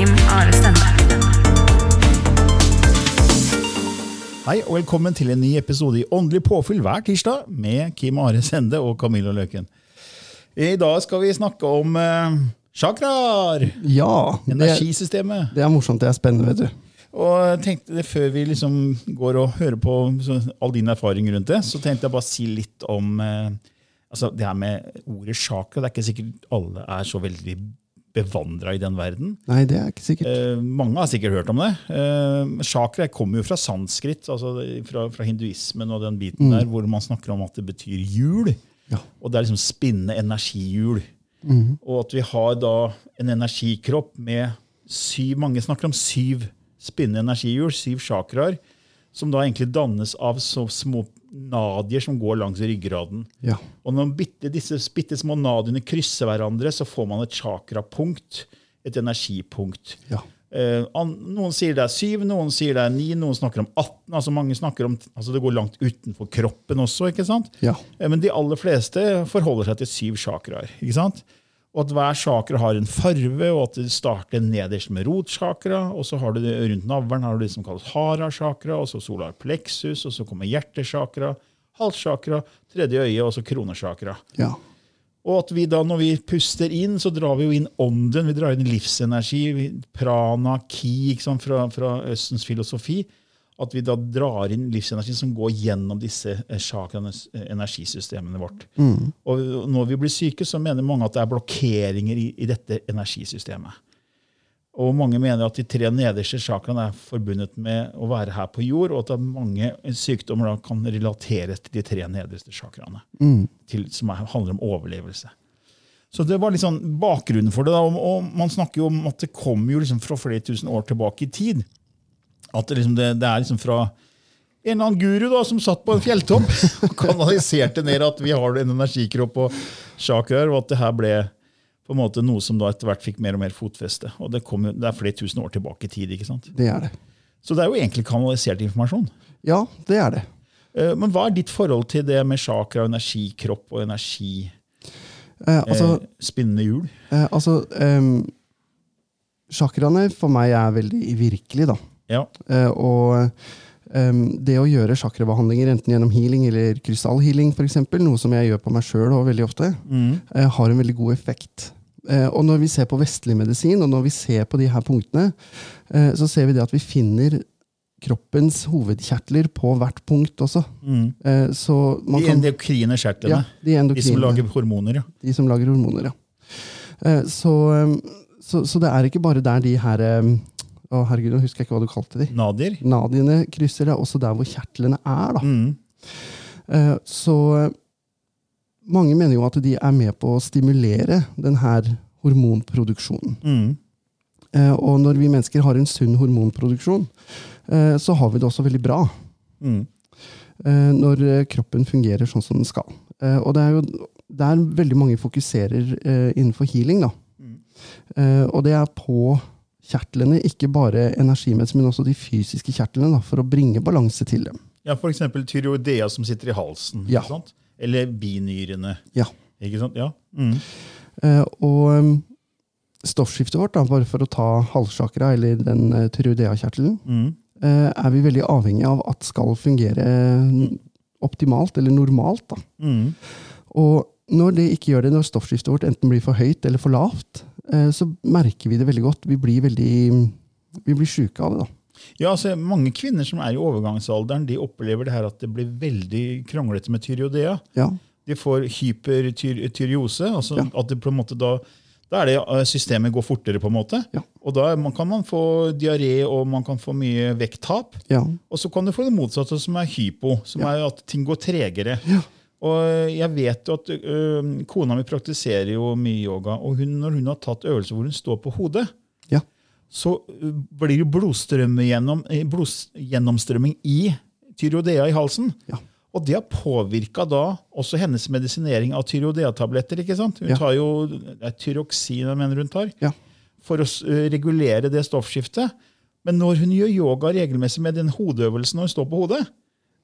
Kim Are Stende. Hei, og velkommen til en ny episode i Åndelig påfyll hver tirsdag med Kim Are Sende og Camilla Løken. I dag skal vi snakke om eh, chakraer, Ja, energisystemet. det er morsomt. Det er spennende, vet du. Og jeg tenkte det Før vi liksom går og hører på så, all din erfaring rundt det, så tenkte jeg bare si litt om eh, altså det her med ordet chakra. Det er ikke sikkert alle er så veldig bevandra i den verden. Nei, det er ikke sikkert. Eh, mange har sikkert hørt om det. Eh, chakra kommer jo fra sanskrit, altså fra, fra hinduismen og den biten der, hvor man snakker om at det betyr hjul. Ja. Og det er liksom spinne energihjul. Og at vi har da en energikropp med syv Mange snakker om syv spinne energihjul, syv shakraer, som da egentlig dannes av så små nadier som går langs ryggraden. Ja. Og når bitte, disse bitte små nadiene krysser hverandre, så får man et chakrapunkt, et energipunkt. Ja. Eh, noen sier det er syv, noen sier det er ni, noen snakker om 18. altså mange snakker om, altså Det går langt utenfor kroppen også. ikke sant? Ja. Eh, Men de aller fleste forholder seg til syv chakraer. ikke sant? Og at hver chakra har en farve, og at det starter nederst med rotchakra. Og så har du det rundt navlen har du det som kalles hara-chakra, og så solar plexus, og så kommer hjertechakra, halschakra, tredje øye og så kronechakra. ja. Og at vi da, når vi puster inn, så drar vi jo inn ånden, vi drar inn livsenergi, prana, ki fra, fra Østens filosofi. At vi da drar inn livsenergien som går gjennom disse eh, chakraenes eh, energisystemene vårt. Og når vi blir syke, så mener mange at det er blokkeringer i, i dette energisystemet. Og mange mener at de tre nederste chakraene er forbundet med å være her på jord, og at mange sykdommer kan relateres til de tre nederste chakraene, til, som er, handler om overlevelse. Så det var liksom bakgrunnen for det. Og, og man snakker jo om at det kommer jo liksom fra flere tusen år tilbake i tid. At det, liksom, det, det er liksom fra en eller annen guru da, som satt på en fjelltopp og kanaliserte ned at vi har en energikropp og chakraer, og at det her ble på en måte noe som da etter hvert fikk mer og mer fotfeste. Og det, kom, det er flere tusen år tilbake i tid. ikke sant? Det er det. Så det er jo egentlig kanalisert informasjon. Ja, det er det. Eh, Men hva er ditt forhold til det med chakra, energikropp og energi? Eh, altså, eh, spinnende hjul? eh, altså eh, Chakraene for meg er veldig virkelige, da. Ja. Eh, og det å gjøre chakrabehandlinger enten gjennom healing eller krystallhealing, for eksempel, noe som jeg gjør på meg sjøl veldig ofte, eh, har en veldig god effekt. Eh, og når vi ser på vestlig medisin, og når vi ser på de her punktene, så ser vi det at vi finner kroppens hovedkjertler på hvert punkt også. Så man De endokrine kjertlene. ja, de, de som lager hormoner. ja. De som lager hormoner, ja. Så, så, så det er ikke bare der de her Å, herregud, nå husker jeg ikke hva du kalte de. Nadier. Nadiene krysser, det er også der hvor kjertlene er. da. Mm. Eh, Så eh, mange mener jo at de er med på å stimulere denne hormonproduksjonen. Mm. Eh, Og når vi mennesker har en sunn hormonproduksjon, så har vi det også veldig bra. Mm. når kroppen fungerer sånn som den skal. Og det er jo der veldig mange fokuserer innenfor healing. da. Eh, og det er på kjertlene, ikke bare energimessig, men også de fysiske kjertlene, da, for å bringe balanse til dem. Ja, eksempel tyroidea som sitter i halsen. Ja. Eller binyrene. Ja. Ikke sant? Ja. Mm. Eh, og um, stoffskiftet vårt, da, bare for å ta halssakra, eller den uh, tyroidea-kjertelen, Mm. eh, er vi veldig avhengig av at skal fungere mm, optimalt eller normalt. da. Mm. Og når det ikke gjør det, når stoffskiftet vårt enten blir for høyt eller for lavt, så merker vi det veldig godt. Vi blir veldig vi blir sjuke av det. da. Ja, altså Mange kvinner som er i overgangsalderen, de opplever det her at det blir veldig kronglete med tyreodea. Ja, De får hypertyreose. Altså Ja. at det på en måte da, da er det eh, systemet går fortere. på en måte. Ja. Og da man- kan man få diaré og man kan få mye vekttap. ja, Og så kan du få det motsatte, som er hypo, som er at ting går tregere. Ja. Og jeg vet jo at øh, Kona mi praktiserer jo mye yoga, og hun, når hun har tatt øvelser hvor hun står på hodet, ja, så blir det blodstrømme gjennom, eh, blodgjennomstrømming i tyrodea i halsen. Ja. Og det har påvirka da også hennes medisinering av tyrodea-tabletter. ikke sant? Hun Ja. tar jo det er tyroksin jeg mener hun tar, ja. for å s- regulere det stoffskiftet. Men når hun gjør yoga regelmessig med den hodeøvelsen når hun står på hodet,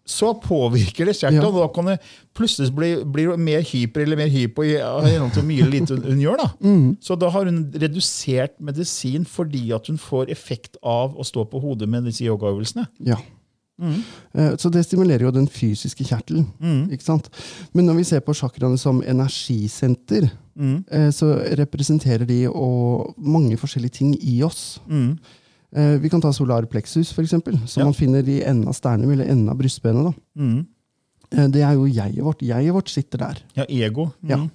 så påvirker det kjertelen. Ja. og Da kan det plutselig bli, bli mer hyper eller mer hypo gjennom så til mye lite hun, gjør. da. Mm. Så da har hun redusert medisin fordi at hun får effekt av å stå på hodet med disse yogaøvelsene. ja. Mm. Så det stimulerer jo den fysiske kjertelen. ikke sant? Men når vi ser på chakraene som energisenter, eh, så representerer de mange forskjellige ting i oss. Eh, Vi kan ta solar plexus, for eksempel, som Ja. man finner i enden av sternum, eller enden av brystbenet. da. Mm. Eh, Det er jo jeget vårt. Jeget vårt sitter der. Ja, ego. Mm. Ja.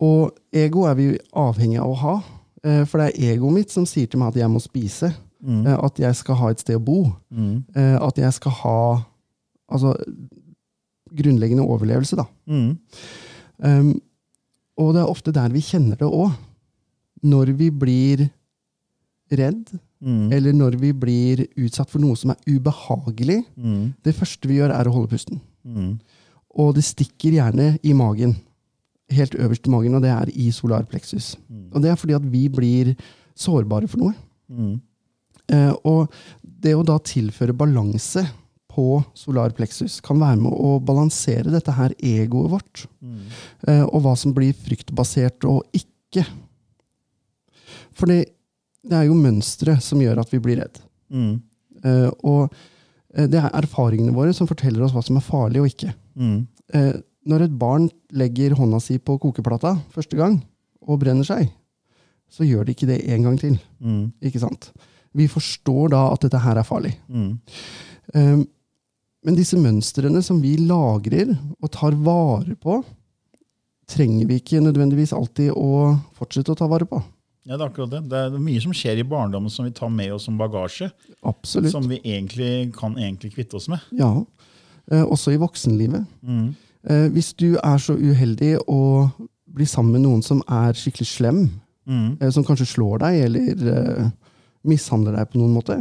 Og ego er vi avhengig av å ha. eh, For det er egoet mitt som sier til meg at jeg må spise. Mm. At jeg skal ha et sted å bo. Mm. eh, At jeg skal ha altså, grunnleggende overlevelse. da. Um, og det er ofte der vi kjenner det òg. Når vi blir redd, Mm. eller når vi blir utsatt for noe som er ubehagelig. Mm. Det første vi gjør, er å holde pusten. Mm. Og det stikker gjerne i magen. Helt øverst i magen, og det er i solar plexus. Og det er fordi at vi blir sårbare for noe. Mm. Eh, og det å da tilføre balanse på solar plexus kan være med å balansere dette her egoet vårt. Eh, og hva som blir fryktbasert og ikke. For det er jo mønstre som gjør at vi blir redd. Mm. Uh, og eh, det er erfaringene våre som forteller oss hva som er farlig og ikke. Mm. Uh, når et barn legger hånda si på kokeplata første gang og brenner seg, så gjør de ikke det en gang til. Mm. Ikke sant? Vi forstår da at dette her er farlig. Mm. Eh, men disse mønstrene som vi lagrer og tar vare på, trenger vi ikke nødvendigvis alltid å fortsette å ta vare på. Ja, det er akkurat det. Det er mye som skjer i barndommen som vi tar med oss som bagasje. Absolutt. Som vi egentlig kan egentlig kvitte oss med. Ja. Eh, også i voksenlivet. Mm. Eh, hvis du er så uheldig å bli sammen med noen som er skikkelig slem, Mm. eh, som kanskje slår deg eller eh, mishandler deg på noen måte,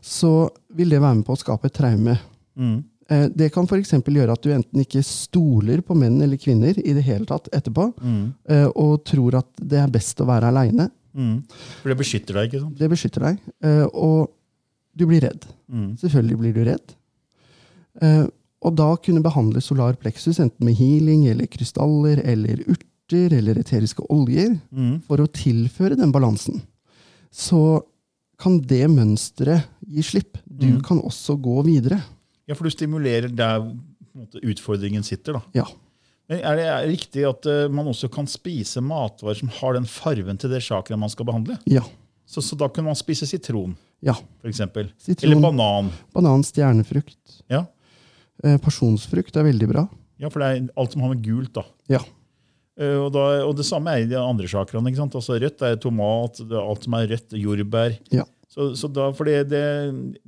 så vil det være med på å skape et traume. Mm. Eh, det kan f.eks. gjøre at du enten ikke stoler på menn eller kvinner i det hele tatt etterpå, Mm. eh, og tror at det er best å være aleine. Mm. For det beskytter deg, ikke sant? Det beskytter deg. eh, og du blir redd. Mm. Selvfølgelig blir du redd. Eh, og da kunne behandle solar plexus enten med healing eller krystaller eller urter eller eteriske oljer Mm. for å tilføre den balansen, så kan det mønsteret gi slipp. Du Mm. kan også gå videre. Ja, for du stimulerer der måte, utfordringen sitter. da. Ja. Men Er det riktig at eh, man også kan spise matvarer som har den farven til det chakra man skal behandle? Ja. Så, så da kunne man spise sitron, ja. f.eks. Eller Sitron, banan. banan, stjernefrukt. Ja. Eh, pasjonsfrukt er veldig bra. ja, for det er alt som har med gult. da. Ja. Uh, Og, da, og det samme er i de andre chakraene. ikke sant? Altså Rødt er tomat, alt som er rødt, jordbær. Ja. Så, så da, for det, det,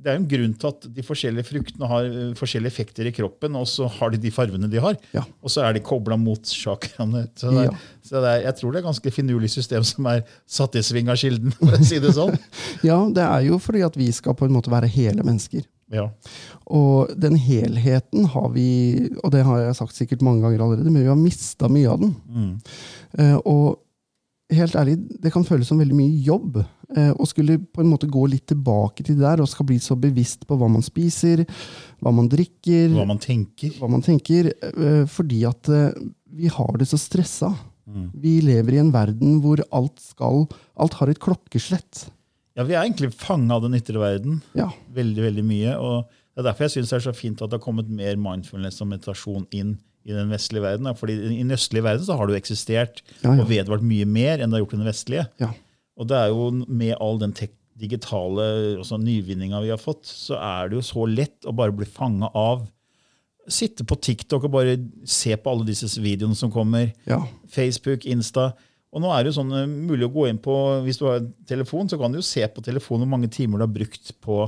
det er jo en grunn til at de forskjellige fruktene har eh, forskjellige effekter i kroppen, og så har de de farvene de har. Ja. Og så er de kobla mot chakraene. Så, det, Ja. så er, jeg tror det er ganske finurlig system som er satt i sving av kilden. for å si det sånn. ja, det er jo fordi at vi skal på en måte være hele mennesker. Ja. Og den helheten har vi, og det har jeg sagt sikkert mange ganger allerede, men vi har mista mye av den. Mm. Uh, og helt ærlig, det kan føles som veldig mye jobb eh, å skulle på en måte gå litt tilbake til det der og skal bli så bevisst på hva man spiser, hva man drikker, Hva man tenker. hva man tenker, eh, fordi at eh, vi har det så stressa. Mm. Vi lever i en verden hvor alt skal Alt har et klokkeslett. Ja, Vi er egentlig fanga av den ytre verden Ja. veldig veldig mye. og Det er derfor jeg synes det er så fint at det har kommet mer mindfulness og meditasjon inn i den vestlige verden. Fordi I den østlige verden så har det jo eksistert Ja, ja. og vedvart mye mer enn det har gjort i den vestlige. Ja. Og det er jo med all den digitale altså nyvinninga vi har fått, så er det jo så lett å bare bli fanga av. Sitte på TikTok og bare se på alle disse videoene som kommer. Ja. Facebook, Insta. Og nå er det jo sånn eh, mulig å gå inn på, Hvis du har telefon, så kan du jo se på telefonen hvor mange timer du har brukt på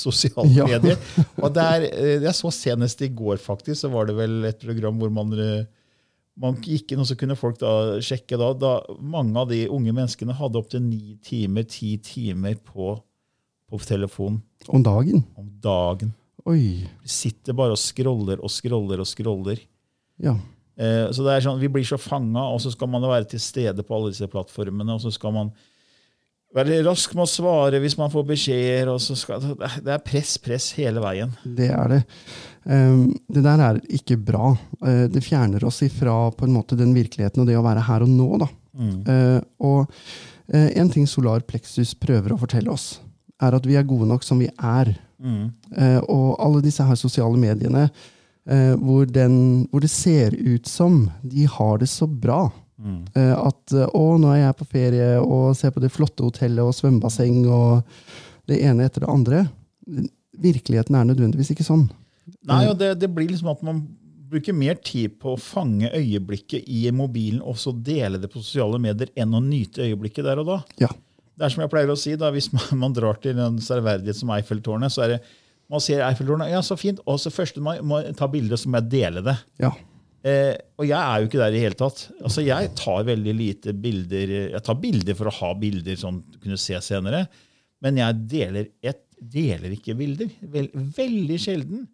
sosiale Ja. medier. Og der, eh, Jeg så senest i går, faktisk, så var det vel et program hvor man, eh, man gikk inn, og så kunne folk da sjekke da, da mange av de unge menneskene hadde opptil ni timer, ti timer på, på telefon Om dagen. om dagen. Oi. De sitter bare og scroller og scroller og scroller. Ja. Eh, Så det er sånn, Vi blir så fanga, og så skal man være til stede på alle disse plattformene. og så skal man være rask med å svare hvis man får beskjeder. Det er press, press hele veien. Det er det. Ehm, det der er ikke bra. Eh, det fjerner oss ifra på en måte den virkeligheten og det å være her og nå. Da. Eh, og eh, en ting Solar Plexus prøver å fortelle oss, er at vi er gode nok som vi er. Eh, og alle disse her sosiale mediene hvor, den, hvor det ser ut som de har det så bra. Eh, at eh, å, nå er jeg på ferie og ser på det flotte hotellet og svømmebasseng og det ene etter det andre. Virkeligheten er nødvendigvis ikke sånn. Nei, og det, det blir liksom at man bruker mer tid på å fange øyeblikket i mobilen og så dele det på sosiale medier enn å nyte øyeblikket der og da. Ja. Det er som jeg pleier å si, da, Hvis man, man drar til en serverdighet som Eiffeltårnet, så er det man ser Eiffeltårnet, ja, så fint, og så først man må ta bilde, så må jeg dele det. Ja. Eh, og jeg er jo ikke der i hele tatt. Altså, Jeg tar veldig lite bilder. Jeg tar bilder for å ha bilder som du kunne se senere, men jeg deler, jeg deler ikke bilder. Vel, veldig sjelden.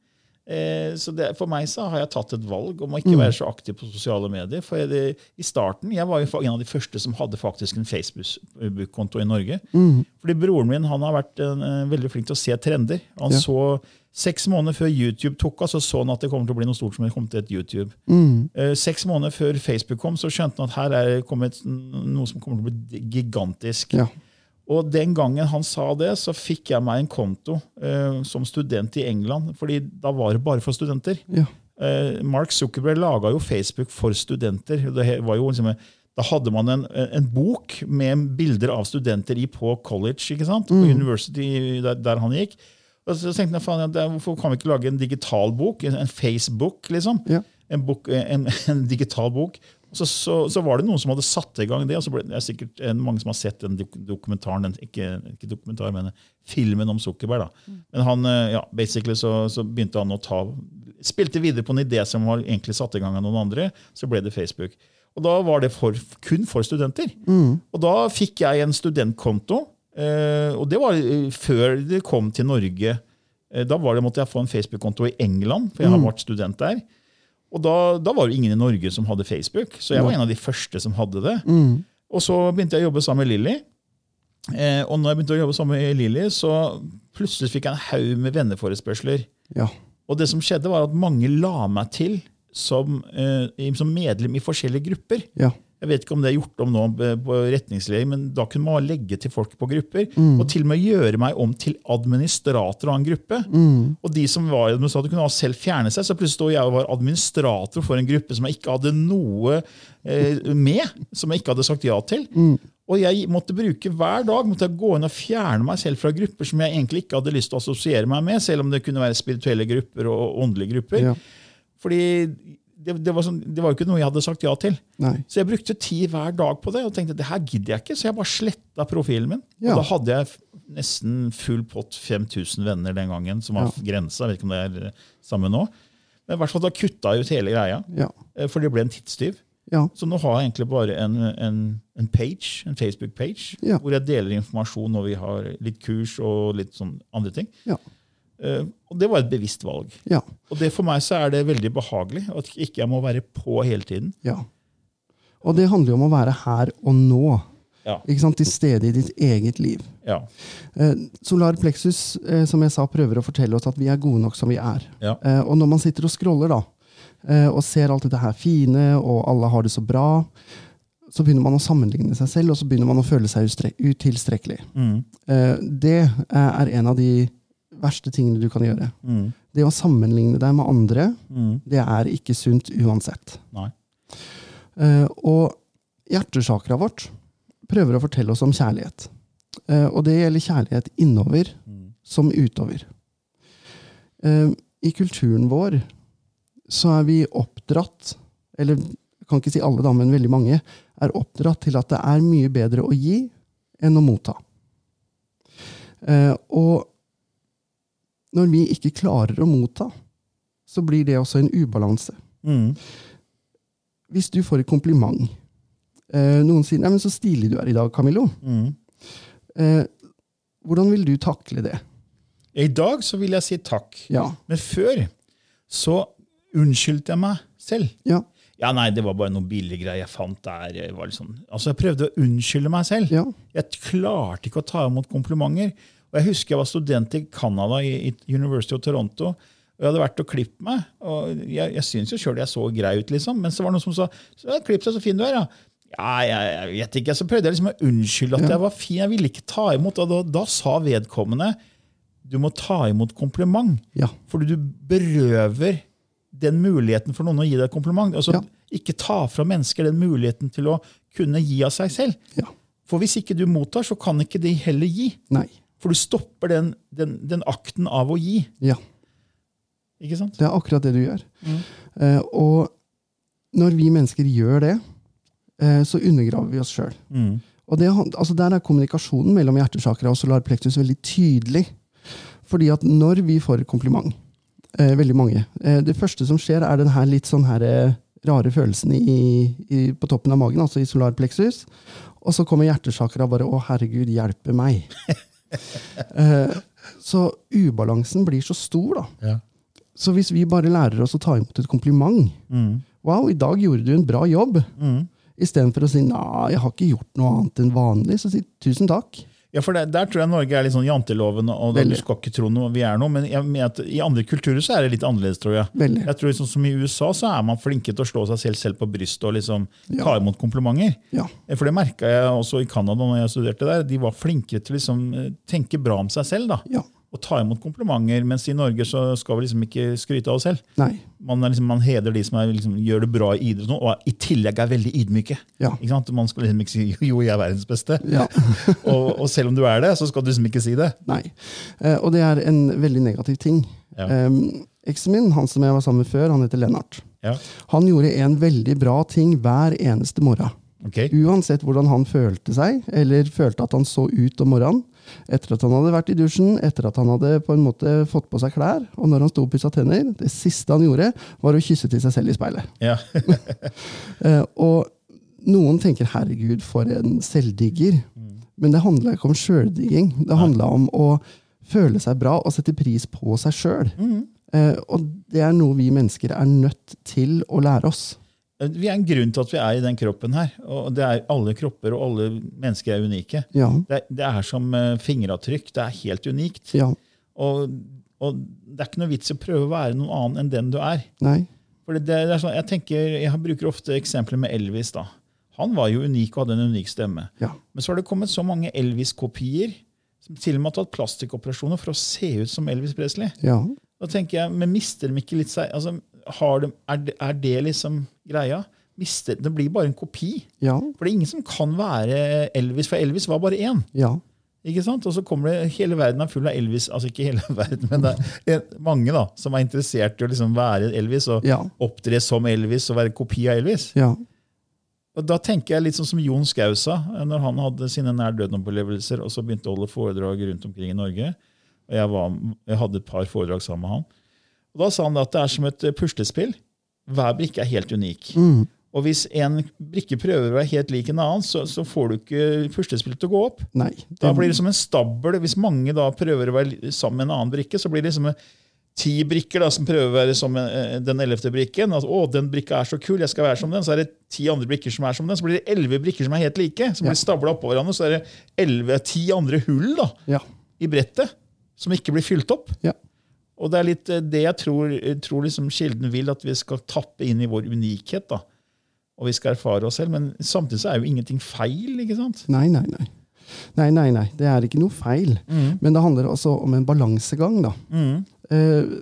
Eh, så det, For meg så har jeg tatt et valg om å ikke være så aktiv på sosiale medier. For jeg, I starten jeg var jo en av de første som hadde faktisk en Facebook-konto i Norge. Fordi Broren min han har vært en, veldig flink til å se trender. Han Ja. så Seks måneder før YouTube tok av, så så han at det kommer til å bli noe stort som det kommer til et YouTube. Mm. seks måneder før Facebook kom, så skjønte han at her er det kommet noe som kommer til å bli gigantisk. Ja. Og den gangen han sa det, så fikk jeg meg en konto uh, som student i England. fordi da var det bare for studenter. Ja. Uh, Mark Zuckerberg laga jo Facebook for studenter. Det var jo liksom, da hadde man en, en bok med bilder av studenter i på college, ikke sant? på university der, der han gikk. Og så tenkte jeg, faen, ja, hvorfor kan vi ikke lage en digital bok? En, Facebook, liksom? Ja. En, bok, en, en digital bok. Så, så, så var det noen som hadde satt i gang det, og så ble det er sikkert mange som har sett den dokumentaren, den, ikke, ikke dokumentar, men filmen om Zuckerberg. da. Men han, eh, ja, basically så, så begynte han å ta Spilte videre på en idé som var egentlig satt i gang av noen andre, så ble det Facebook. Og da var det for, kun for studenter. Og da fikk jeg en studentkonto, eh, og det var eh, før det kom til Norge. Eh, Da var det, måtte jeg få en Facebook-konto i England, for jeg har vært student der. Og da, da var det ingen i Norge som hadde Facebook, så jeg var en av de første som hadde det. Og så begynte jeg å jobbe sammen med Lilly. Eh, og når jeg begynte å jobbe sammen med Lilly, så plutselig fikk jeg en haug med venneforespørsler. Ja. Og det som skjedde var at mange la meg til som, eh, som medlem i forskjellige grupper. Ja. Jeg vet ikke om det er gjort om nå eh, på retningslinjer, men da kunne man legge til folk på grupper. Mm. Og til og med gjøre meg om til administrator av en gruppe. Mm. Og de som var administrator kunne selv fjerne seg, så plutselig stod jeg og var administrator for en gruppe som jeg ikke hadde noe eh, med. Som jeg ikke hadde sagt ja til. Mm. Og jeg måtte bruke hver dag måtte jeg gå inn og fjerne meg selv fra grupper som jeg egentlig ikke hadde lyst til å assosiere meg med, selv om det kunne være spirituelle grupper og åndelige grupper. Ja. Fordi det, det, var sånn, det var jo ikke noe jeg hadde sagt ja til. Nei. Så jeg brukte tid hver dag på det og tenkte det her gidder jeg ikke, så jeg bare sletta profilen min. Ja. Og da hadde jeg nesten full pott 5000 venner den gangen, som var Ja. grensa. Vet ikke om det er eh, samme nå. Men i hvert fall da kutta jeg ut hele greia, Ja. eh, for det ble en tidstyv. Ja. Så nå har jeg egentlig bare en, en, en page, en Facebook-page, hvor jeg deler informasjon når vi har litt kurs og litt sånn andre ting. Ja. Eh, og det var et bevisst valg. Ja. Og det for meg så er det veldig behagelig at ikke jeg må være på hele tiden. ja. Og det handler jo om å være her og nå. Ja. Ikke sant? Til stede i ditt eget liv. Ja. Uh, Solar plexus uh, som jeg sa, prøver å fortelle oss at vi er gode nok som vi er. Ja. Og når man sitter og scroller da, og ser alt dette her fine, og alle har det så bra, så begynner man å sammenligne seg selv, og så begynner man å føle seg utilstrekkelig. Mm. Det er en av de verste tingene du kan gjøre. Mm. Det å sammenligne deg med andre, det er ikke sunt uansett. Nei. Eh, og hjertesakra vårt prøver å fortelle oss om kjærlighet. Uh, og det gjelder kjærlighet innover som utover. Uh, I kulturen vår så er vi oppdratt, eller jeg kan ikke si alle, da, men veldig mange, er oppdratt til at det er mye bedre å gi enn å motta. Og når vi ikke klarer å motta, så blir det også en ubalanse. Mm. Hvis du får et kompliment eh, Noen sier 'Nei, men så stilig du er i dag, Camillo'. Mm. Eh, hvordan vil du takle det? I dag så vil jeg si takk. Ja. Men før så unnskyldte jeg meg selv. Ja. Ja, nei, det var bare noen billige greier jeg fant der. Jeg, sånn, altså, jeg prøvde å unnskylde meg selv. Ja. Jeg klarte ikke å ta imot komplimenter. Og Jeg husker jeg var student i Canada, i, i University of Toronto. og Jeg hadde vært og klippet meg. og Jeg, jeg syns jo sjøl jeg så grei ut, liksom. Men så var det noen som sa så, 'Klipp deg, så fin du er', ja. Ja, jeg, jeg vet ikke. Så prøvde jeg liksom å unnskylde at jeg var fin. Jeg ville ikke ta imot. Og da, da sa vedkommende du må ta imot kompliment. Ja. Fordi du berøver den muligheten for noen å gi deg kompliment. Altså, Ja. Ikke ta fra mennesker den muligheten til å kunne gi av seg selv. ja. For hvis ikke du mottar, så kan ikke de heller gi. Nei. For du stopper den, den, den akten av å gi. Ja. Ikke sant? Det er akkurat det du gjør. Eh, og når vi mennesker gjør det, eh, så undergraver vi oss sjøl. Og det, altså der er kommunikasjonen mellom hjertesakra og solar plexus veldig tydelig. Fordi at når vi får kompliment, eh, veldig mange eh, Det første som skjer, er den her litt sånn her eh, rare følelsen i, i, på toppen av magen, altså i solar plexus. Og så kommer hjertesakra bare 'Å, herregud, hjelpe meg'. eh, så ubalansen blir så stor, da. Ja. Så hvis vi bare lærer oss å ta imot et kompliment Wow, i dag gjorde du en bra jobb. Istedenfor å si nei, jeg har ikke gjort noe annet enn vanlig. Så si tusen takk. Ja, for der, der tror jeg Norge er litt sånn janteloven, og da du skal ikke tro noe vi er noe. Men jeg at i andre kulturer så er det litt annerledes, tror jeg. Veldig. Jeg tror liksom, som I USA så er man flinke til å slå seg selv, selv på brystet og liksom Ja. ta imot komplimenter. Ja. For det merka jeg også i Canada når jeg studerte der. De var flinkere til å liksom eh, tenke bra om seg selv. da. Ja. Og ta imot komplimenter. Mens i Norge så skal vi liksom ikke skryte av oss selv. Man, er liksom, man heder de som er, liksom, gjør det bra i idretten, og i tillegg er veldig ydmyke. Ja. Man skal liksom ikke si 'jo, jeg er verdens beste'. Ja. og, og selv om du er det, så skal du liksom ikke si det. Nei. Eh, og det er en veldig negativ ting. Ja. Um, Eksen min, han som jeg var sammen med før, han heter Lennart. Ja. Han gjorde en veldig bra ting hver eneste morgen. Okay. Uansett hvordan han følte seg, eller følte at han så ut om morgenen. Etter at han hadde vært i dusjen, etter at han hadde på en måte fått på seg klær, og når han sto og pussa tenner, det siste han gjorde, var å kysse til seg selv i speilet. Ja. Eh, og noen tenker 'herregud, for en selvdigger'. Men det handla ikke om sjøldigging. Det handla om å føle seg bra og sette pris på seg sjøl. Mm. og det er noe vi mennesker er nødt til å lære oss. Vi er en grunn til at vi er i den kroppen her. og det er Alle kropper og alle mennesker er unike. Ja. Det, det er som eh, fingeravtrykk. Det er helt unikt. Ja. Og, og det er ikke noe vits i å prøve å være noen annen enn den du er. Nei. For det, det er sånn, jeg tenker, jeg bruker ofte eksempler med Elvis. da. Han var jo unik og hadde en unik stemme. Ja. Men så har det kommet så mange Elvis-kopier som til og med har tatt plastikkoperasjoner for å se ut som Elvis Presley. Ja. Da tenker jeg, men mister de ikke litt seg altså, de, er, det, er det liksom greia? Mister, det blir bare en kopi. Ja. For det er ingen som kan være Elvis, for Elvis var bare én. Ja. Ikke sant? Og så kommer det, Hele verden er full av Elvis. Altså ikke hele verden, men det er mange da, som er interessert i å liksom være Elvis og Ja. opptre som Elvis og være kopi av Elvis. Ja. Og Da tenker jeg litt sånn som Jon Skau sa når han hadde sine nær døden-opplevelser og så begynte å holde foredrag rundt omkring i Norge. Og jeg, var, jeg hadde et par foredrag sammen med han. Og Da sa han at det er som et eh, puslespill. Hver brikke er helt unik. Og hvis en brikke prøver å være helt lik en annen, så, så får du ikke puslespillet til å gå opp. Nei. Da blir det som en stabel. Hvis mange da prøver å være sammen med en annen brikke, så blir det som ti brikker da, som prøver å være som eh, den ellevte brikken. Altså, å, den brikka er så kul, jeg skal være som den. Så er det ti andre brikker som er som den. Så blir det elleve brikker som er helt like. Så blir Ja. stabla oppå hverandre, så er det 11, ti andre hull da, Ja. i brettet som ikke blir fylt opp. Ja. Og det er litt eh, det jeg tror, jeg tror liksom Kilden vil, at vi skal tappe inn i vår unikhet. da. Og vi skal erfare oss selv. Men samtidig så er jo ingenting feil. ikke sant? Nei, nei, nei. Nei, nei, nei. Det er ikke noe feil. Men det handler også om en balansegang, da. Mm. Eh,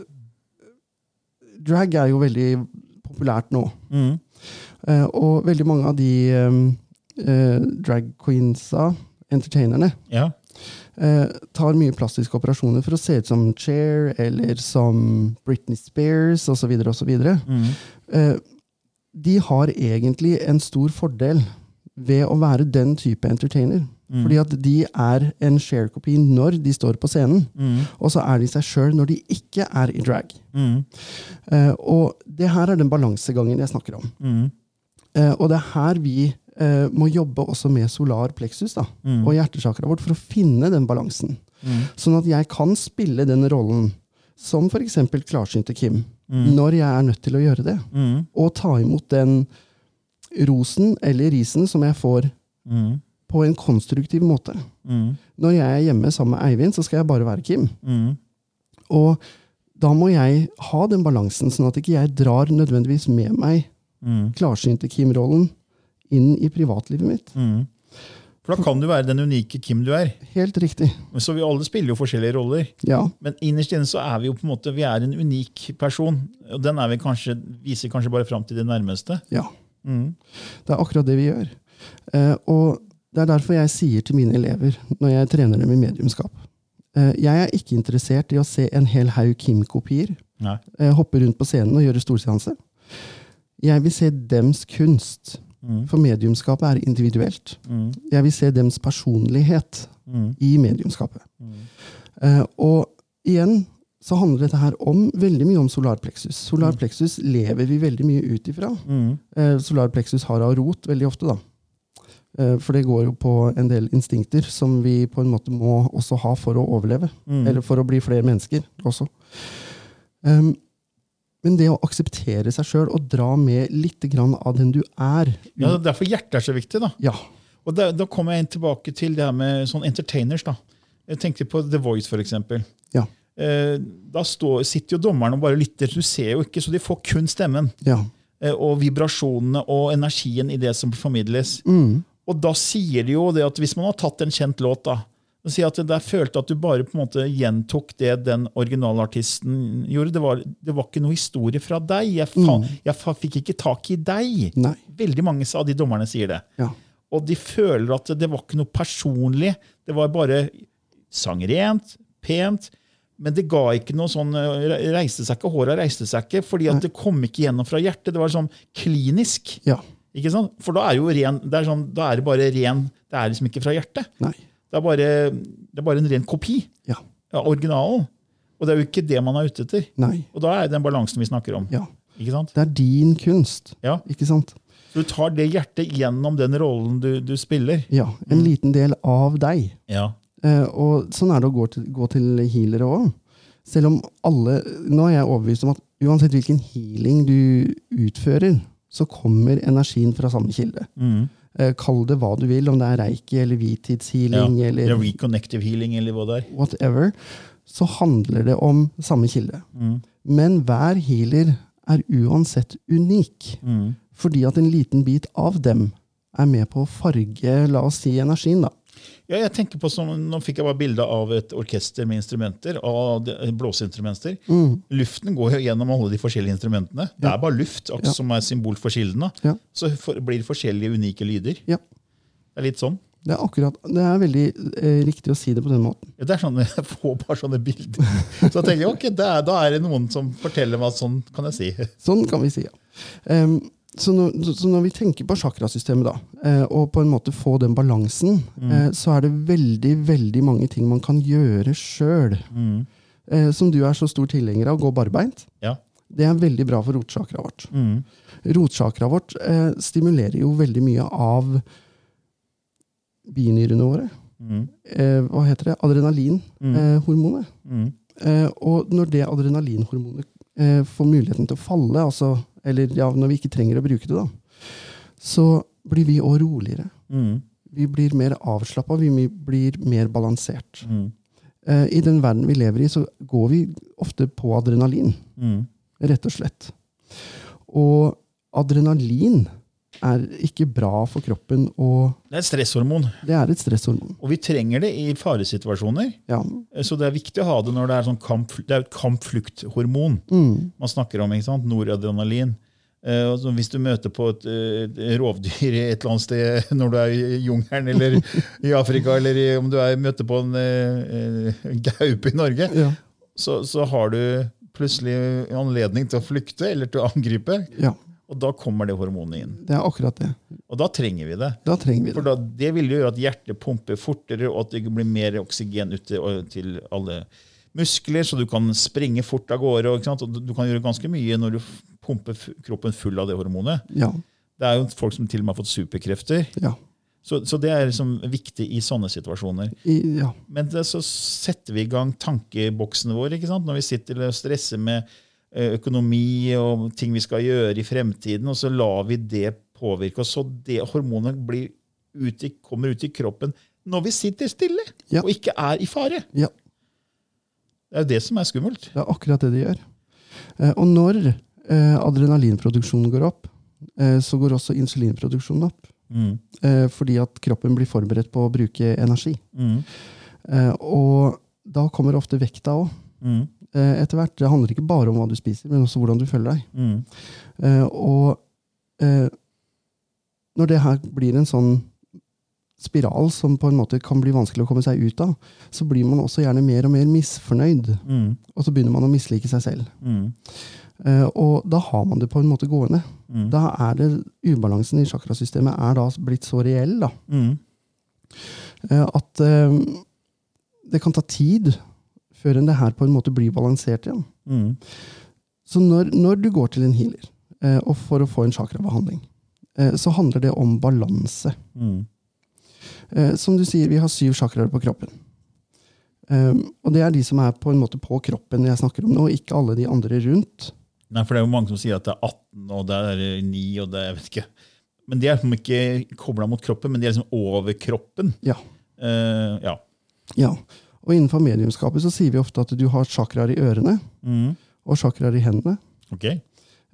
drag er jo veldig populært nå. Mm. Eh, og veldig mange av de eh, eh, drag queensa, entertainerne, Ja. Eh, tar mye plastiske operasjoner for å se ut som Cher eller som Britney Spears osv. osv. Mm. Eh, de har egentlig en stor fordel ved å være den type entertainer. Fordi at de er en Cher-kopi når de står på scenen, Mm. og så er de seg sjøl når de ikke er i drag. Mm. Eh, og det her er den balansegangen jeg snakker om. Mm. Eh, og det er her vi eh, må jobbe også med solar plexus da, Mm. og hjertesakra vårt for å finne den balansen. Sånn at jeg kan spille den rollen som f.eks. klarsynte Kim, når jeg er nødt til å gjøre det. Mm. Og ta imot den rosen eller risen som jeg får Mm. på en konstruktiv måte. Mm. Når jeg er hjemme sammen med Eivind, så skal jeg bare være Kim. Mm. Og da må jeg ha den balansen, sånn at ikke jeg drar nødvendigvis med meg Mm. klarsynte Kim-rollen inn i privatlivet mitt. Mm. For da kan du være den unike Kim du er. Helt riktig. Så vi alle spiller jo forskjellige roller. Ja. Men innerst inne så er vi jo på en måte vi er en unik person. Og den er vi kanskje, viser kanskje bare fram til det nærmeste. ja. Mm. Det er akkurat det vi gjør. Eh, og det er derfor jeg sier til mine elever når jeg trener dem i mediumskap eh, Jeg er ikke interessert i å se en hel haug Kim-kopier eh, hoppe rundt på scenen og gjøre storseanse. Jeg vil se dems kunst. Mm. For mediumskapet er individuelt. Mm. Jeg vil se dems personlighet Mm. i mediumskapet. Uh, og igjen så handler dette her om veldig mye om solarpleksus. Solarpleksus lever vi veldig mye ut ifra. Mm. Eh, solarplexus har av rot veldig ofte, da. Eh, for det går jo på en del instinkter som vi på en måte må også ha for å overleve. Mm. Eller for å bli flere mennesker også. Um, men det å akseptere seg sjøl og dra med litt grann av den du er Ja, det er Derfor hjertet er så viktig. da. Ja. Og da, da kommer jeg tilbake til det her med sånn entertainers. da. Jeg tenkte på The Voice, eksempel. Ja. Eh, da står, sitter jo dommeren og bare lytter. Du ser jo ikke, så de får kun stemmen. ja. Eh, og vibrasjonene og energien i det som formidles. Mm. Og da sier de jo det at hvis man har tatt en kjent låt, da, så si at det der følte at du bare på en måte gjentok det den originalartisten gjorde. Det var, det var ikke noe historie fra deg. Jeg, fa, jeg fa, fikk ikke tak i deg. Nei. Veldig mange av de dommerne sier det. Ja. Og de føler at det var ikke noe personlig. Det var bare sang rent, pent. Men det ga ikke noe sånn eh, reiste seg ikke, Håra reiste seg ikke, fordi at det kom ikke gjennom fra hjertet. Det var sånn klinisk. Ja. Ikke sant? For da er, jo ren, det er sånn, da er det bare ren Det er liksom ikke fra hjertet. Nei. Det er bare, det er bare en ren kopi Ja. av originalen. Og det er jo ikke det man er ute etter. Nei. Og da er det den balansen vi snakker om. Ja. Ikke sant? Det er din kunst, Ja. ikke sant? Du tar det hjertet gjennom den rollen du, du spiller. Ja. En liten del av deg. Ja. Eh, og sånn er det å gå til, gå til healere òg. Selv om alle Nå er jeg overbevist om at uansett hvilken healing du utfører, så kommer energien fra samme kilde. Mm. Eh, kall det hva du vil, om det er reiki eller ja. eller Eller reconnective healing, eller hva det er. whatever, så handler det om samme kilde. Mm. Men hver healer er uansett unik. Mm. Fordi at en liten bit av dem er med på å farge, la oss si, energien. da. Ja, jeg tenker på som, Nå fikk jeg bare bilde av et orkester med instrumenter. av blåseinstrumenter. Mm. Luften går jo gjennom alle de forskjellige instrumentene. Det er bare luft Ja. som er symbol for kildene. Ja. Så for, blir det forskjellige unike lyder. Ja. Det er litt sånn. Det er akkurat, det er veldig eh, riktig å si det på den måten. Ja, Det er sånn, Jeg får bare sånne bilder. Så jeg tenker, ok, er, Da er det noen som forteller meg at sånn kan jeg si. Sånn kan vi si, ja. Em, så, når, så når vi tenker på chakrasystemet, da, eh, og på en måte få den balansen, eh, så er det veldig veldig mange ting man kan gjøre sjøl. Eh, som du er så stor tilhenger av, gå barbeint. Ja. Det er veldig bra for rotsjakra vårt. Mm. Rotsjakra vårt eh, stimulerer jo veldig mye av binyrene våre. Mm. Eh, hva heter det? Adrenalinhormonet. Mm. Eh, og når det adrenalinhormonet eh, får muligheten til å falle, altså, eller ja, når vi ikke trenger å bruke det, da, så blir vi òg roligere. Mm. Vi blir mer avslappa, vi blir mer balansert. Mm. Eh, I den verden vi lever i, så går vi ofte på adrenalin, Mm. rett og slett. Og adrenalin er ikke bra for kroppen, og Det er et stresshormon, det er et stresshormon. og vi trenger det i faresituasjoner. Ja. Så det er viktig å ha det når det er sånn kamp, det er et kampflukthormon man snakker om. ikke sant? Noradrenalin. Eh, hvis du møter på et, eh, et rovdyr et eller annet sted når du er i jungelen eller i Afrika, eller i, om du er, møter på en eh, eh, gaupe i Norge, Ja. så, så har du plutselig anledning til å flykte eller til å angripe. ja, Og da kommer det hormonet inn. det er akkurat det. Og da trenger vi det. Da trenger vi For det. da, det vil jo gjøre at hjertet pumper fortere, og at det blir mer oksygen ut til, til alle muskler, så du kan springe fort av gårde. Og, du- kan gjøre ganske mye når du pumper kroppen full av det hormonet. Ja, Det er jo folk som til og med har fått superkrefter. ja, Så, så det er liksom viktig i sånne situasjoner. i, ja. Men det, så setter vi i gang tankeboksene våre når vi sitter og stresser med økonomi og ting vi skal gjøre i fremtiden, og så lar vi det påvirke oss, så det hormonet blir ut i, kommer ut i kroppen når vi sitter stille Ja. og ikke er i fare. ja. Det er jo det som er skummelt. Det er akkurat det det gjør. Eh, og når eh, adrenalinproduksjonen går opp, eh, så går også insulinproduksjonen opp. Mm. Eh, fordi at kroppen blir forberedt på å bruke energi. Mm. Eh, og da kommer ofte vekta òg. Mm. Eh, etter hvert. Det handler ikke bare om hva du spiser, men også hvordan du føler deg. Mm. Eh, og eh, når det her blir en sånn spiral som på en måte kan bli vanskelig å komme seg ut av, så blir man også gjerne mer og mer misfornøyd. Mm. Og så begynner man å mislike seg selv. Mm. Uh, og da har man det på en måte gående. Mm. Da er det ubalansen i chakrasystemet er da blitt så reell da, eh, at uh, det kan ta tid før enn det her på en måte blir balansert igjen. Mm. Så når, når du går til en healer eh, og for å få en chakrabehandling, eh, så handler det om balanse. Mm. Eh, som du sier, vi har syv chakraer på kroppen. Eh, og det er de som er på en måte på kroppen jeg snakker om nå, ikke alle de andre rundt. Nei, for det er jo mange som sier at det er 18, og det er 9, og det er, jeg vet ikke. Men de er liksom ikke kobla mot kroppen, men de er liksom over kroppen. Ja. Eh, ja. ja. Og innenfor mediumskapet så sier vi ofte at du har chakraer i ørene Mm. og chakraer i hendene, Ok.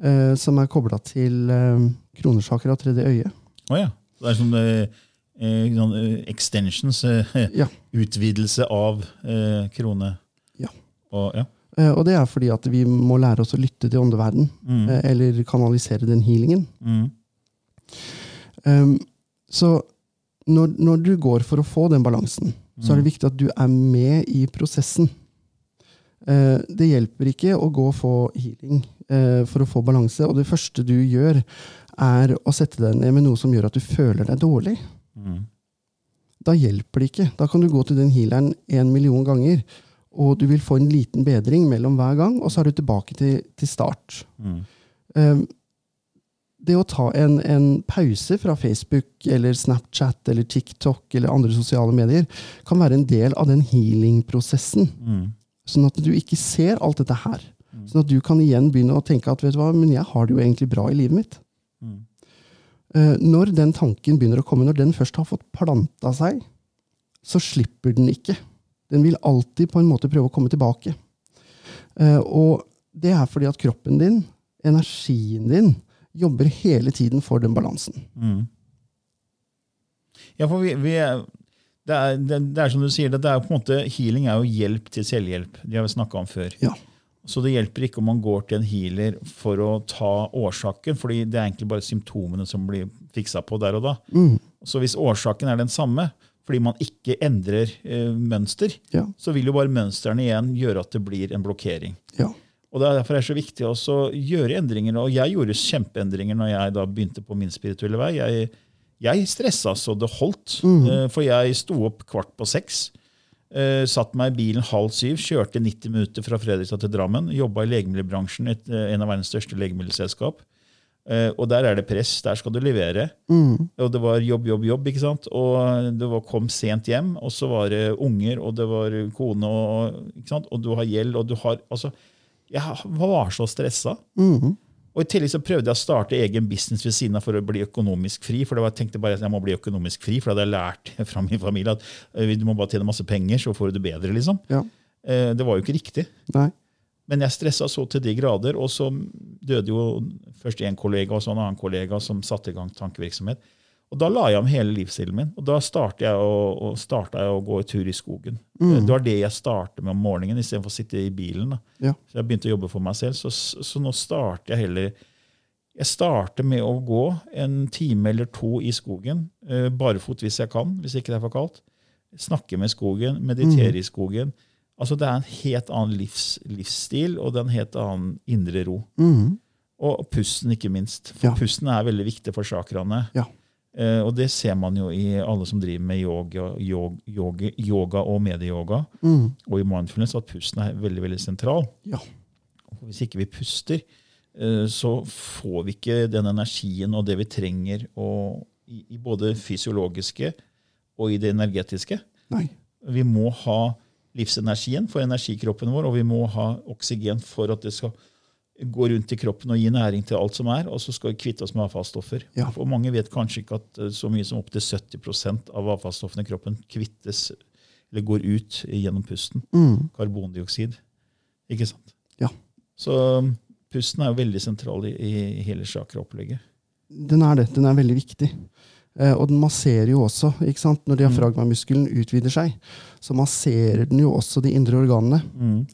eh, som er kobla til eh, kronechakra og tredje øye. Å ja. Det er som eh, eh, sånn eh, extensions, eh, Ja. utvidelse av eh, krone. Ja. Og, ja. Eh, og det er fordi at vi må lære oss å lytte til åndeverden, Mm. eh, eller kanalisere den healingen. Mm. Um, så når, når du går for å få den balansen, så er det viktig at du er med i prosessen. Eh, det hjelper ikke å gå og få healing eh, for å få balanse, og det første du gjør, er å sette deg ned med noe som gjør at du føler deg dårlig. Mm. Da hjelper det ikke. Da kan du gå til den healeren en million ganger, og du vil få en liten bedring mellom hver gang, og så er du tilbake til, til start. Mm. Det å ta en, en pause fra Facebook eller Snapchat eller TikTok eller andre sosiale medier kan være en del av den healing-prosessen. Mm. Sånn at du ikke ser alt dette her. Sånn at du kan igjen begynne å tenke at vet du hva, men jeg har det jo egentlig bra i livet mitt. Mm. Eh, når den tanken begynner å komme, når den først har fått planta seg, så slipper den ikke. Den vil alltid på en måte prøve å komme tilbake. Eh, og det er fordi at kroppen din, energien din, jobber hele tiden for den balansen. Mm. Ja, for vi, vi er, det, er, det, det er som du sier, det, det er på en måte, healing er jo hjelp til selvhjelp. Det har vi snakka om før. Ja. Så det hjelper ikke om man går til en healer for å ta årsaken, fordi det er egentlig bare symptomene som blir fiksa på der og da. Mm. Så hvis årsaken er den samme, fordi man ikke endrer eh, mønster, Ja. så vil jo bare mønstrene igjen gjøre at det blir en blokkering. Ja. Og det er Derfor er det så viktig også å gjøre endringer. Og jeg gjorde kjempeendringer når jeg da begynte på min spirituelle vei. Jeg, jeg stressa så det holdt. mm. For jeg sto opp kvart på seks. Uh, satt meg i bilen halv syv, kjørte 90 minutter fra Fredrikstad til Drammen. Jobba i legemiddelbransjen, et, eh, en av verdens største legemiddelselskap. Uh, og der er det press. Der skal du levere. Og det var jobb, jobb, jobb. ikke sant? Og du kom sent hjem, og så var det unger, og det var kone, og, ikke sant? og du har gjeld, og du har altså, Jeg var så stressa. Mhm. Og I tillegg så prøvde jeg å starte egen business ved siden av for å bli økonomisk fri. For det var, jeg tenkte bare at jeg må bli økonomisk fri, for det hadde jeg lært fra min familie. at eh, du må bare tjene masse penger, så får du det bedre. liksom. Ja. Eh, Det var jo ikke riktig. Nei. Men jeg stressa så til de grader, og så døde jo først én kollega og så en annen kollega som satte i gang tankevirksomhet. Og Da la jeg om hele livsstilen min, og da starta jeg, å- starta jeg å gå i tur i skogen. Det var det jeg startet med om morgenen, istedenfor å sitte i bilen. Ja. Så jeg begynte å jobbe for meg selv, så, så nå starter jeg heller Jeg starter med å gå en time eller to i skogen, eh, barefot hvis jeg kan, hvis ikke det er for kaldt. Snakke med skogen, meditere i skogen. Altså Det er en helt annen livs, livsstil, og det er en helt annen indre ro. Mm. Og pusten, ikke minst. For Ja. pusten er veldig viktig for chakraene. Ja. Eh, og det ser man jo i alle som driver med yoga, yoga, yoga, yoga og medieyoga, Mm. og i mindfulness, at pusten er veldig veldig sentral. Ja. Hvis ikke vi puster, uh, så får vi ikke den energien og det vi trenger og, i, i både fysiologiske og i det energetiske. Nei. Vi må ha livsenergien for energikroppen vår, og vi må ha oksygen for at det skal gå rundt i kroppen og gi næring til alt som er, og så skal vi kvitte oss med avfallsstoffer. Ja. For mange vet kanskje ikke at eh, så mye som opptil 70% av avfallsstoffene i kroppen kvittes eller går ut gjennom pusten. Mm. Karbondioksid. Ikke sant? Ja. Så um, pusten er jo veldig sentral i, i hele chakraopplegget. Den er det. Den er veldig viktig. Eh, og den masserer jo også. ikke sant? Når diafragmamuskelen utvider seg, så masserer den jo også de indre organene.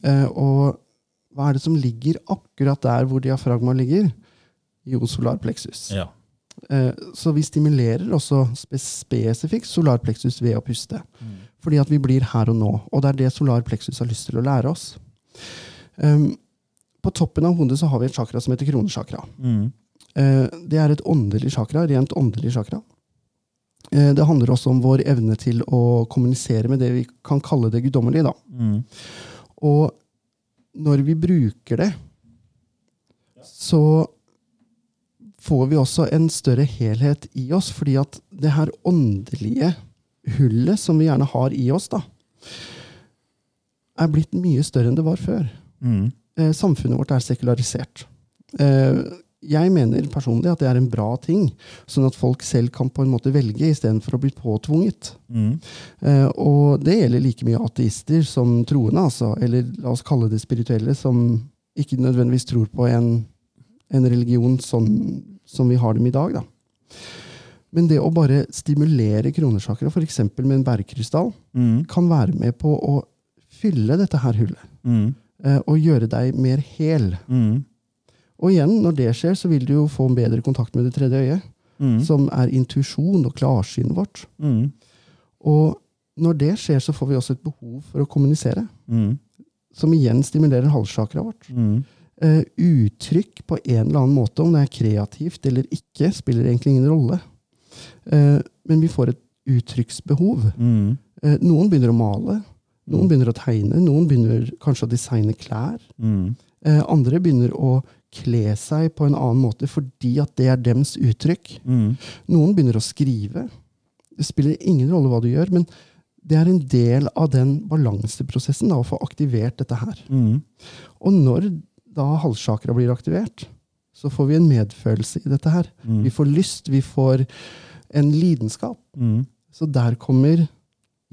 Eh, og hva er det som ligger akkurat der hvor diafragma ligger? Jo, solarpleksus. Ja. Eh, så vi stimulerer også spe spesifikt solarpleksus ved å puste. Fordi at vi blir her og nå. Og det er det solarpleksus har lyst til å lære oss. Um, på toppen av hodet så har vi et chakra som heter kronesjakra. Mm. Uh, Det er et åndelig chakra, rent åndelig chakra. Uh, Det handler også om vår evne til å kommunisere med det vi kan kalle det guddommelige. Mm. Og når vi bruker det, så får vi også en større helhet i oss, fordi at det her åndelige hullet som vi gjerne har i oss, da, er blitt mye større enn det var før. Mm. Eh, samfunnet vårt er sekularisert. Eh, jeg mener personlig at det er en bra ting, sånn at folk selv kan på en måte velge istedenfor å bli påtvunget. Mm. Eh, og det gjelder like mye ateister som troende, altså, eller la oss kalle det spirituelle, som ikke nødvendigvis tror på en, en religion sånn som vi har dem i dag. Da. Men det å bare stimulere kronesjakra, f.eks. med en bærekrystall, Mm. kan være med på å fylle dette her hullet. Mm. eh, Og gjøre deg mer hel. Mm. Og igjen, når det skjer, så vil du jo få en bedre kontakt med det tredje øyet, Mm. som er intuisjon og klarsynet vårt. Mm. Og når det skjer, så får vi også et behov for å kommunisere, Mm. som igjen stimulerer halssjakra vårt. Mm. Eh, uttrykk på en eller annen måte, om det er kreativt eller ikke, spiller egentlig ingen rolle. Uh, men vi får et uttrykksbehov. Mm. Eh, noen begynner å male, noen begynner å tegne, noen begynner kanskje å designe klær. Mm. Andre begynner å kle seg på en annen måte fordi at det er dems uttrykk. Mm. Noen begynner å skrive. Det spiller ingen rolle hva du gjør, men det er en del av den balanseprosessen da, å få aktivert dette her. Mm. Og når da halssjakra blir aktivert, så får vi en medfølelse i dette her. Mm. Vi får lyst, vi får en lidenskap. Mm. Så der kommer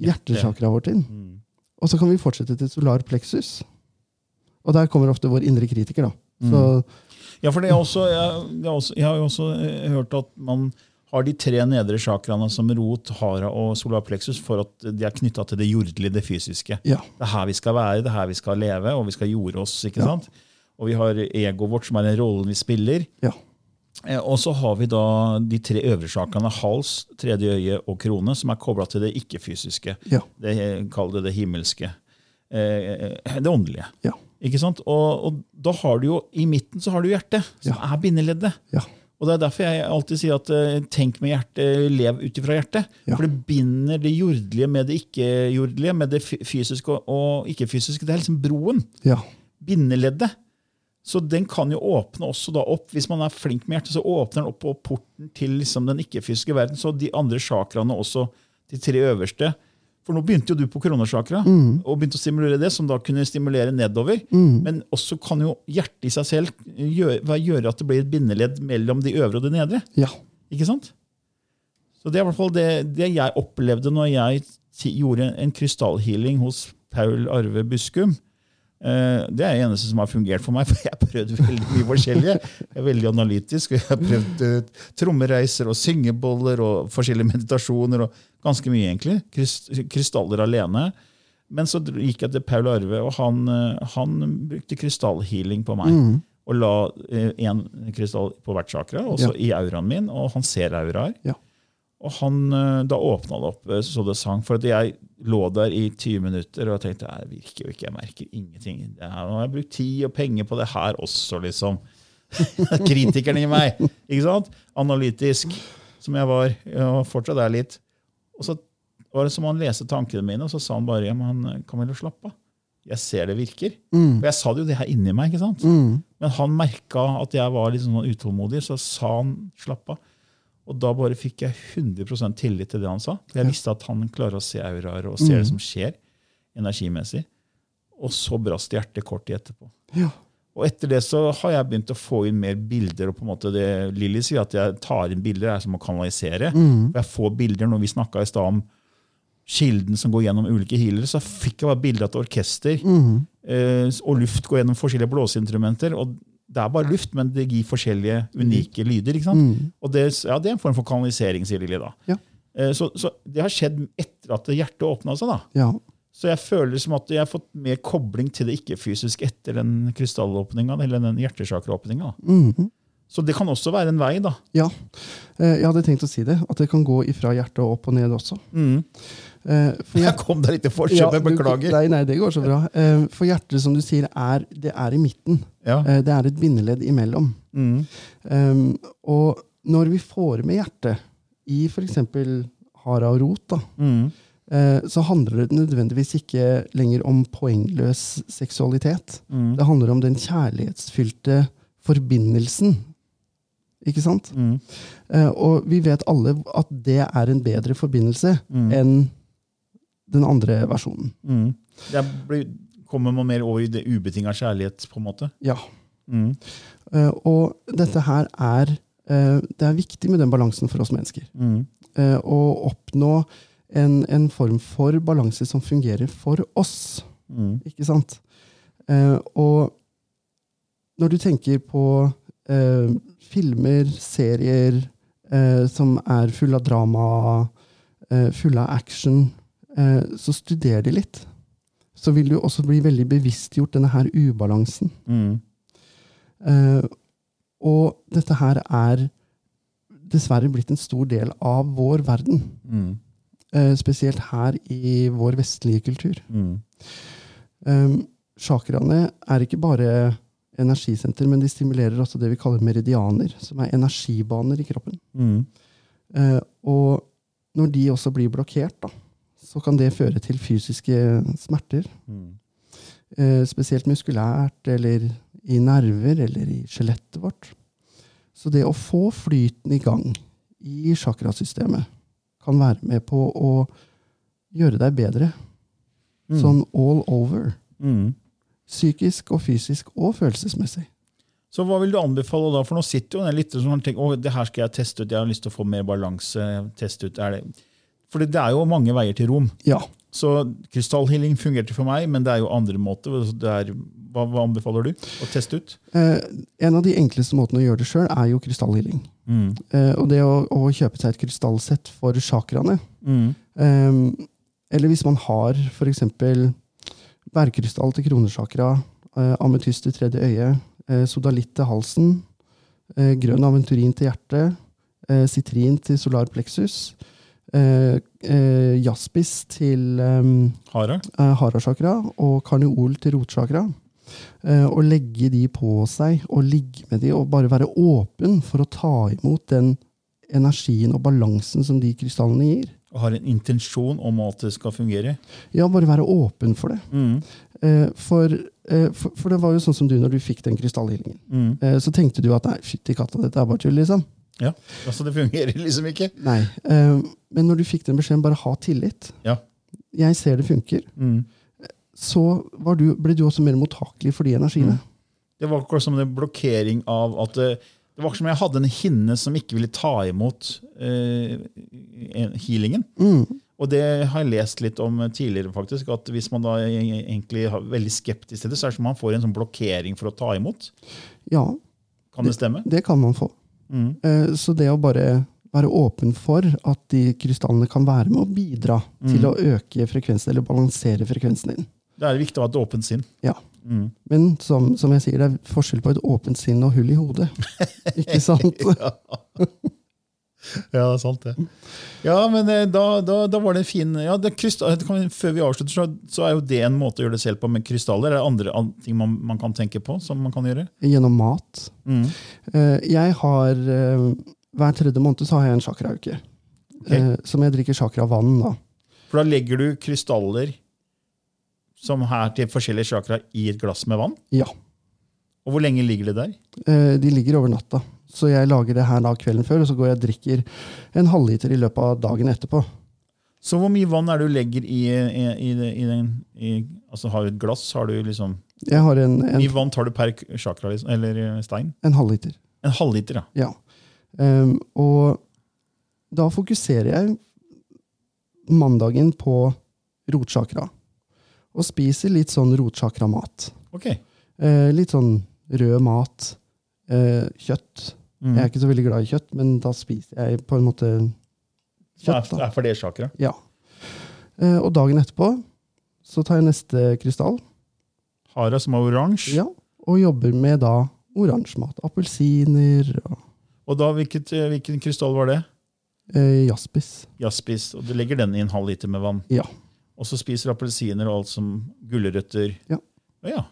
hjertesjakra vårt inn. Mm. Og så kan vi fortsette til solar plexus. Og der kommer ofte vår indre kritiker. da. Så Ja, for det er også, jeg, det er også, jeg har jo også eh, hørt at man har de tre nedre chakraene som rot, hara og solarpleksus for at de er knytta til det jordelige, det fysiske. ja. Det er her vi skal være, det er her vi skal leve, og vi skal jorde oss. ikke Ja. sant? Og vi har egoet vårt, som er den rollen vi spiller. ja. Eh, Og så har vi da de tre øvre chakraene, hals, tredje øye og krone, som er kobla til det ikke-fysiske. Det Kall det det himmelske. Eh, Det åndelige. Ja. Ikke sant? Og, og da har du jo, i midten så har du hjertet, som Ja. er bindeleddet. Ja. Og det er derfor jeg alltid sier at eh, tenk med hjertet, lev ut ifra hjertet. Ja. For det binder det jordelige med det ikke-jordelige, med det fysiske og- og ikke-fysiske. Det er liksom broen. ja. Bindeleddet. Så den kan jo åpne også da opp, hvis man er flink med hjertet, så åpner den opp på porten til liksom den ikke-fysiske verden. Så de andre chakraene også, de tre øverste. For nå begynte jo du på kronosjakra, og begynte å stimulere det, som da kunne stimulere nedover. Men også kan jo hjertet i seg selv gjøre, gjøre at det blir et bindeledd mellom de øvre og de nedre. ja. Ikke sant? Så Det er i hvert fall det, det jeg opplevde når jeg gjorde en krystallhealing hos Paul Arve Buskum. Eh, Det er det eneste som har fungert for meg, for jeg har prøvd veldig mye forskjellig. Jeg er veldig analytisk, jeg har prøvd eh, trommereiser og syngeboller og forskjellige meditasjoner. og Ganske mye, egentlig. Krys- Krystaller alene. Men så gikk jeg til Paul Arve, og han, eh, han brukte krystallhealing på meg. Og la én krystall på hvert chakra, også Ja. i auraen min. Og han ser auraer. Ja. Og han, eh, da åpna det opp eh, så det sang. For jeg lå der i 20 minutter og tenkte det virker jo ikke, jeg merker ingenting. Det nå har jeg brukt tid og penger på det her også, liksom. Kritikeren i meg. ikke sant? Analytisk, som jeg var. Og fortsatt er litt. Og så var det som han leste tankene mine, og så sa han bare ja, men Camillo, slapp av. Jeg ser det virker. Og jeg sa det jo det her inni meg. ikke sant? Men han merka at jeg var litt sånn utålmodig, så sa han slapp av. Og da bare fikk jeg 100% tillit til det han sa. For jeg visste at han klarer å se auraer og ser det som skjer energimessig. Og så brast hjertet kort tid etterpå. Ja. Og etter det så har jeg begynt å få inn mer bilder. og på en måte det Lilly sier, at jeg tar inn bilder, er som å kanalisere. Og jeg får bilder, Når vi snakka i stad om kilden som går gjennom ulike healere, så fikk jeg bare bilder av et orkester. Eh, og luft går gjennom forskjellige blåseinstrumenter. og Det er bare luft, men det gir forskjellige unike lyder. ikke sant? Og det, ja, det er en form for kanalisering, sier Lilly da. Ja. Eh, så, så det har skjedd etter at hjertet åpna seg. da. ja. Så jeg føler som at jeg har fått mer kobling til det ikke-fysiske etter den krystallåpninga, eller den hjertesakeråpninga. Mhm. Så det kan også være en vei, da. Ja. Eh, Jeg hadde tenkt å si det. At det kan gå ifra hjertet og opp og ned også. Mm. For Jeg kom der litt i Ja, forskjell, du- beklager. Nei, nei, det går så bra. Eh, For hjertet, som du sier, er, det er i midten. Ja. Eh, Det er et bindeledd imellom. Mm. Um, og når vi får med hjertet i f.eks. hara og rot, da, Mm. eh, så handler det nødvendigvis ikke lenger om poengløs seksualitet. Mm. Det handler om den kjærlighetsfylte forbindelsen. Ikke sant? Mm. Uh, og vi vet alle at det er en bedre forbindelse Mm. enn den andre versjonen. Mm. Det blir, kommer man mer over i det ubetinga kjærlighet, på en måte. Ja. Mm. Eh, og dette her er uh, Det er viktig med den balansen for oss mennesker. Mm. å oppnå en, en form for balanse som fungerer for oss. Mm. Ikke sant? Og når du tenker på eh, filmer, serier eh, som er fulle av drama, eh, fulle av action, eh, så studer de litt. Så vil du også bli veldig bevisstgjort denne her ubalansen. Mm. Eh, og dette her er dessverre blitt en stor del av vår verden. Mm. Eh, spesielt her i vår vestlige kultur. Mm. Um, chakraene er ikke bare energisenter, men de stimulerer også det vi kaller meridianer, som er energibaner i kroppen. Mm. Eh, og når de også blir blokkert, da, så kan det føre til fysiske smerter. Mm. Eh, spesielt muskulært, eller i nerver, eller i skjelettet vårt. Så det å få flyten i gang i chakrasystemet kan være med på å gjøre deg bedre. Mm. Sånn all over. Mm. Psykisk og fysisk og følelsesmessig. Så hva vil du anbefale da? For nå sitter jo en lytter som tenker å, det her skal jeg teste ut, jeg har lyst til å få mer balanse. teste ut, er det... For det er jo mange veier til rom. Ja. Så krystallhealing fungerte for meg, men det er jo andre måter. Det er, hva, hva anbefaler du å teste ut? Eh, en av de enkleste måtene å gjøre det sjøl, er jo krystallhealing. Mm. Eh, og det å, å kjøpe seg et krystallsett for chakraene. Mm. Eh, eller hvis man har f.eks. bærkrystall til kronesjakra, eh, ametyst til tredje øye, eh, sodalitt til halsen, eh, grønn aventurin til hjertet, sitrin til solar plexus, jaspis til Hara? harasjakra og karneol til rotsjakra. Og legge de på seg, og ligge med de, og bare være åpen for å ta imot den energien og balansen som de krystallene gir. Og har en intensjon om at det skal fungere? Ja, bare være åpen for det. Mm. Eh, for, eh, for, for det var jo sånn som du når du fikk den krystallhealingen. Mm. Eh, så tenkte du at nei, fytti katta, dette er bare tull, liksom. Ja, altså det fungerer liksom ikke. Nei. Eh, men når du fikk den beskjeden, bare ha tillit. Ja. Jeg ser det funker. Mm. Så var du, ble du også mer mottakelig for de energiene. Det var akkurat som en blokkering av at det, var som jeg hadde en hinne som ikke ville ta imot uh, healingen. Mm. Og det har jeg lest litt om tidligere, faktisk, at hvis man da egentlig er veldig skeptisk til det, så er det som man får en sånn blokkering for å ta imot. Ja, Kan det stemme? det kan man få. Mm. Uh, Så det å bare være åpen for at de krystallene kan være med å bidra til Mm. å øke frekvensen, eller balansere frekvensen din. Det er viktig å ha et åpent sinn. Ja. Mm. Men som, som jeg sier, det er forskjell på et åpent sinn og hull i hodet. Ikke sant? Ja, det er sant det. Ja, men eh, da, da, da var det en fin ja, det det kan, Før vi avslutter, så, så er jo det en måte å gjøre det selv på med krystaller. Er det andre an- ting man, man kan tenke på? som man kan gjøre? Gjennom mat. Mm. Eh, Jeg har eh, Hver tredje måned så har jeg en chakrauke. Eh, Som jeg drikker chakra-vann da. For da legger du krystaller som her til forskjellige chakra i et glass med vann. Ja. Og hvor lenge ligger de der? Eh, De ligger over natta. Så jeg lager det her da kvelden før, og så går jeg og drikker en halvliter i løpet av dagen etterpå. Så hvor mye vann er det du legger i, i, i, i den Altså Har du et glass? Har du liksom Jeg har en, Hvor mye vann tar du per chakra, liksom, eller eh, stein? en halvliter. En halvliter, ja. Ja. Um, og da fokuserer jeg mandagen på rotsjakra. Og spiser litt sånn rotsjakra-mat. Ok. Eh, litt sånn rød mat. Eh, kjøtt. Mm. Jeg er ikke så veldig glad i kjøtt, men da spiser jeg på en måte kjøtt. det er for det chakra. Ja. Eh, og dagen etterpå så tar jeg neste krystall Hara som er oransje. ja, og jobber med da oransje mat. Appelsiner og Og da, hvilket, eh, hvilken krystall var det? eh, jaspis. Jaspis. Og du legger den i en halv liter med vann. Ja. Og så spiser du appelsiner og alt som gulrøtter. Ja. Ja.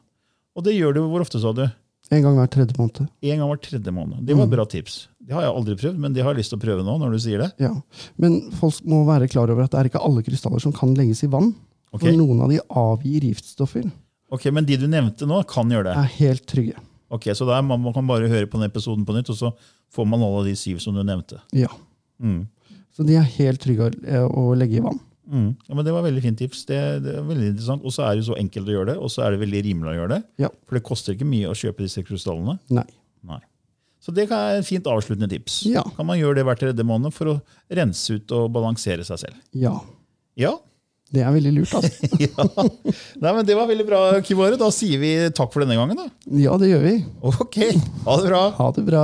Og det gjør du hvor ofte, sa du? En gang hver tredje måned. En gang hver tredje måned. Det var Mm. et bra tips. Det har jeg aldri prøvd, men det har jeg lyst til å prøve nå. når du sier det. Ja. Men folk må være klar over at det er ikke alle krystaller som kan legges i vann. Okay. For noen av de avgir giftstoffer. Ok, Men de du nevnte nå, kan gjøre det. Er helt trygge. Ok, Så da er man, man kan bare høre på den episoden på nytt, og så får man alle de syv som du nevnte. Ja. Mm. Så de er helt trygge å, eh, å legge i vann. Mm. Ja, men Det var veldig fint tips. Det, det er veldig interessant. Og så er det så enkelt å gjøre det, og så er det veldig rimelig å gjøre det. Ja. For det koster ikke mye å kjøpe disse krystallene. Nei. Nei. Så det er et fint avsluttende tips. Ja. Kan man gjøre det hver tredje måned for å rense ut og balansere seg selv. Ja. Ja. Det er veldig lurt, altså. ja. Nei, men Det var veldig bra, Kivare. Da sier vi takk for denne gangen. da. Ja, det gjør vi. Ok, ha det bra. Ha det bra.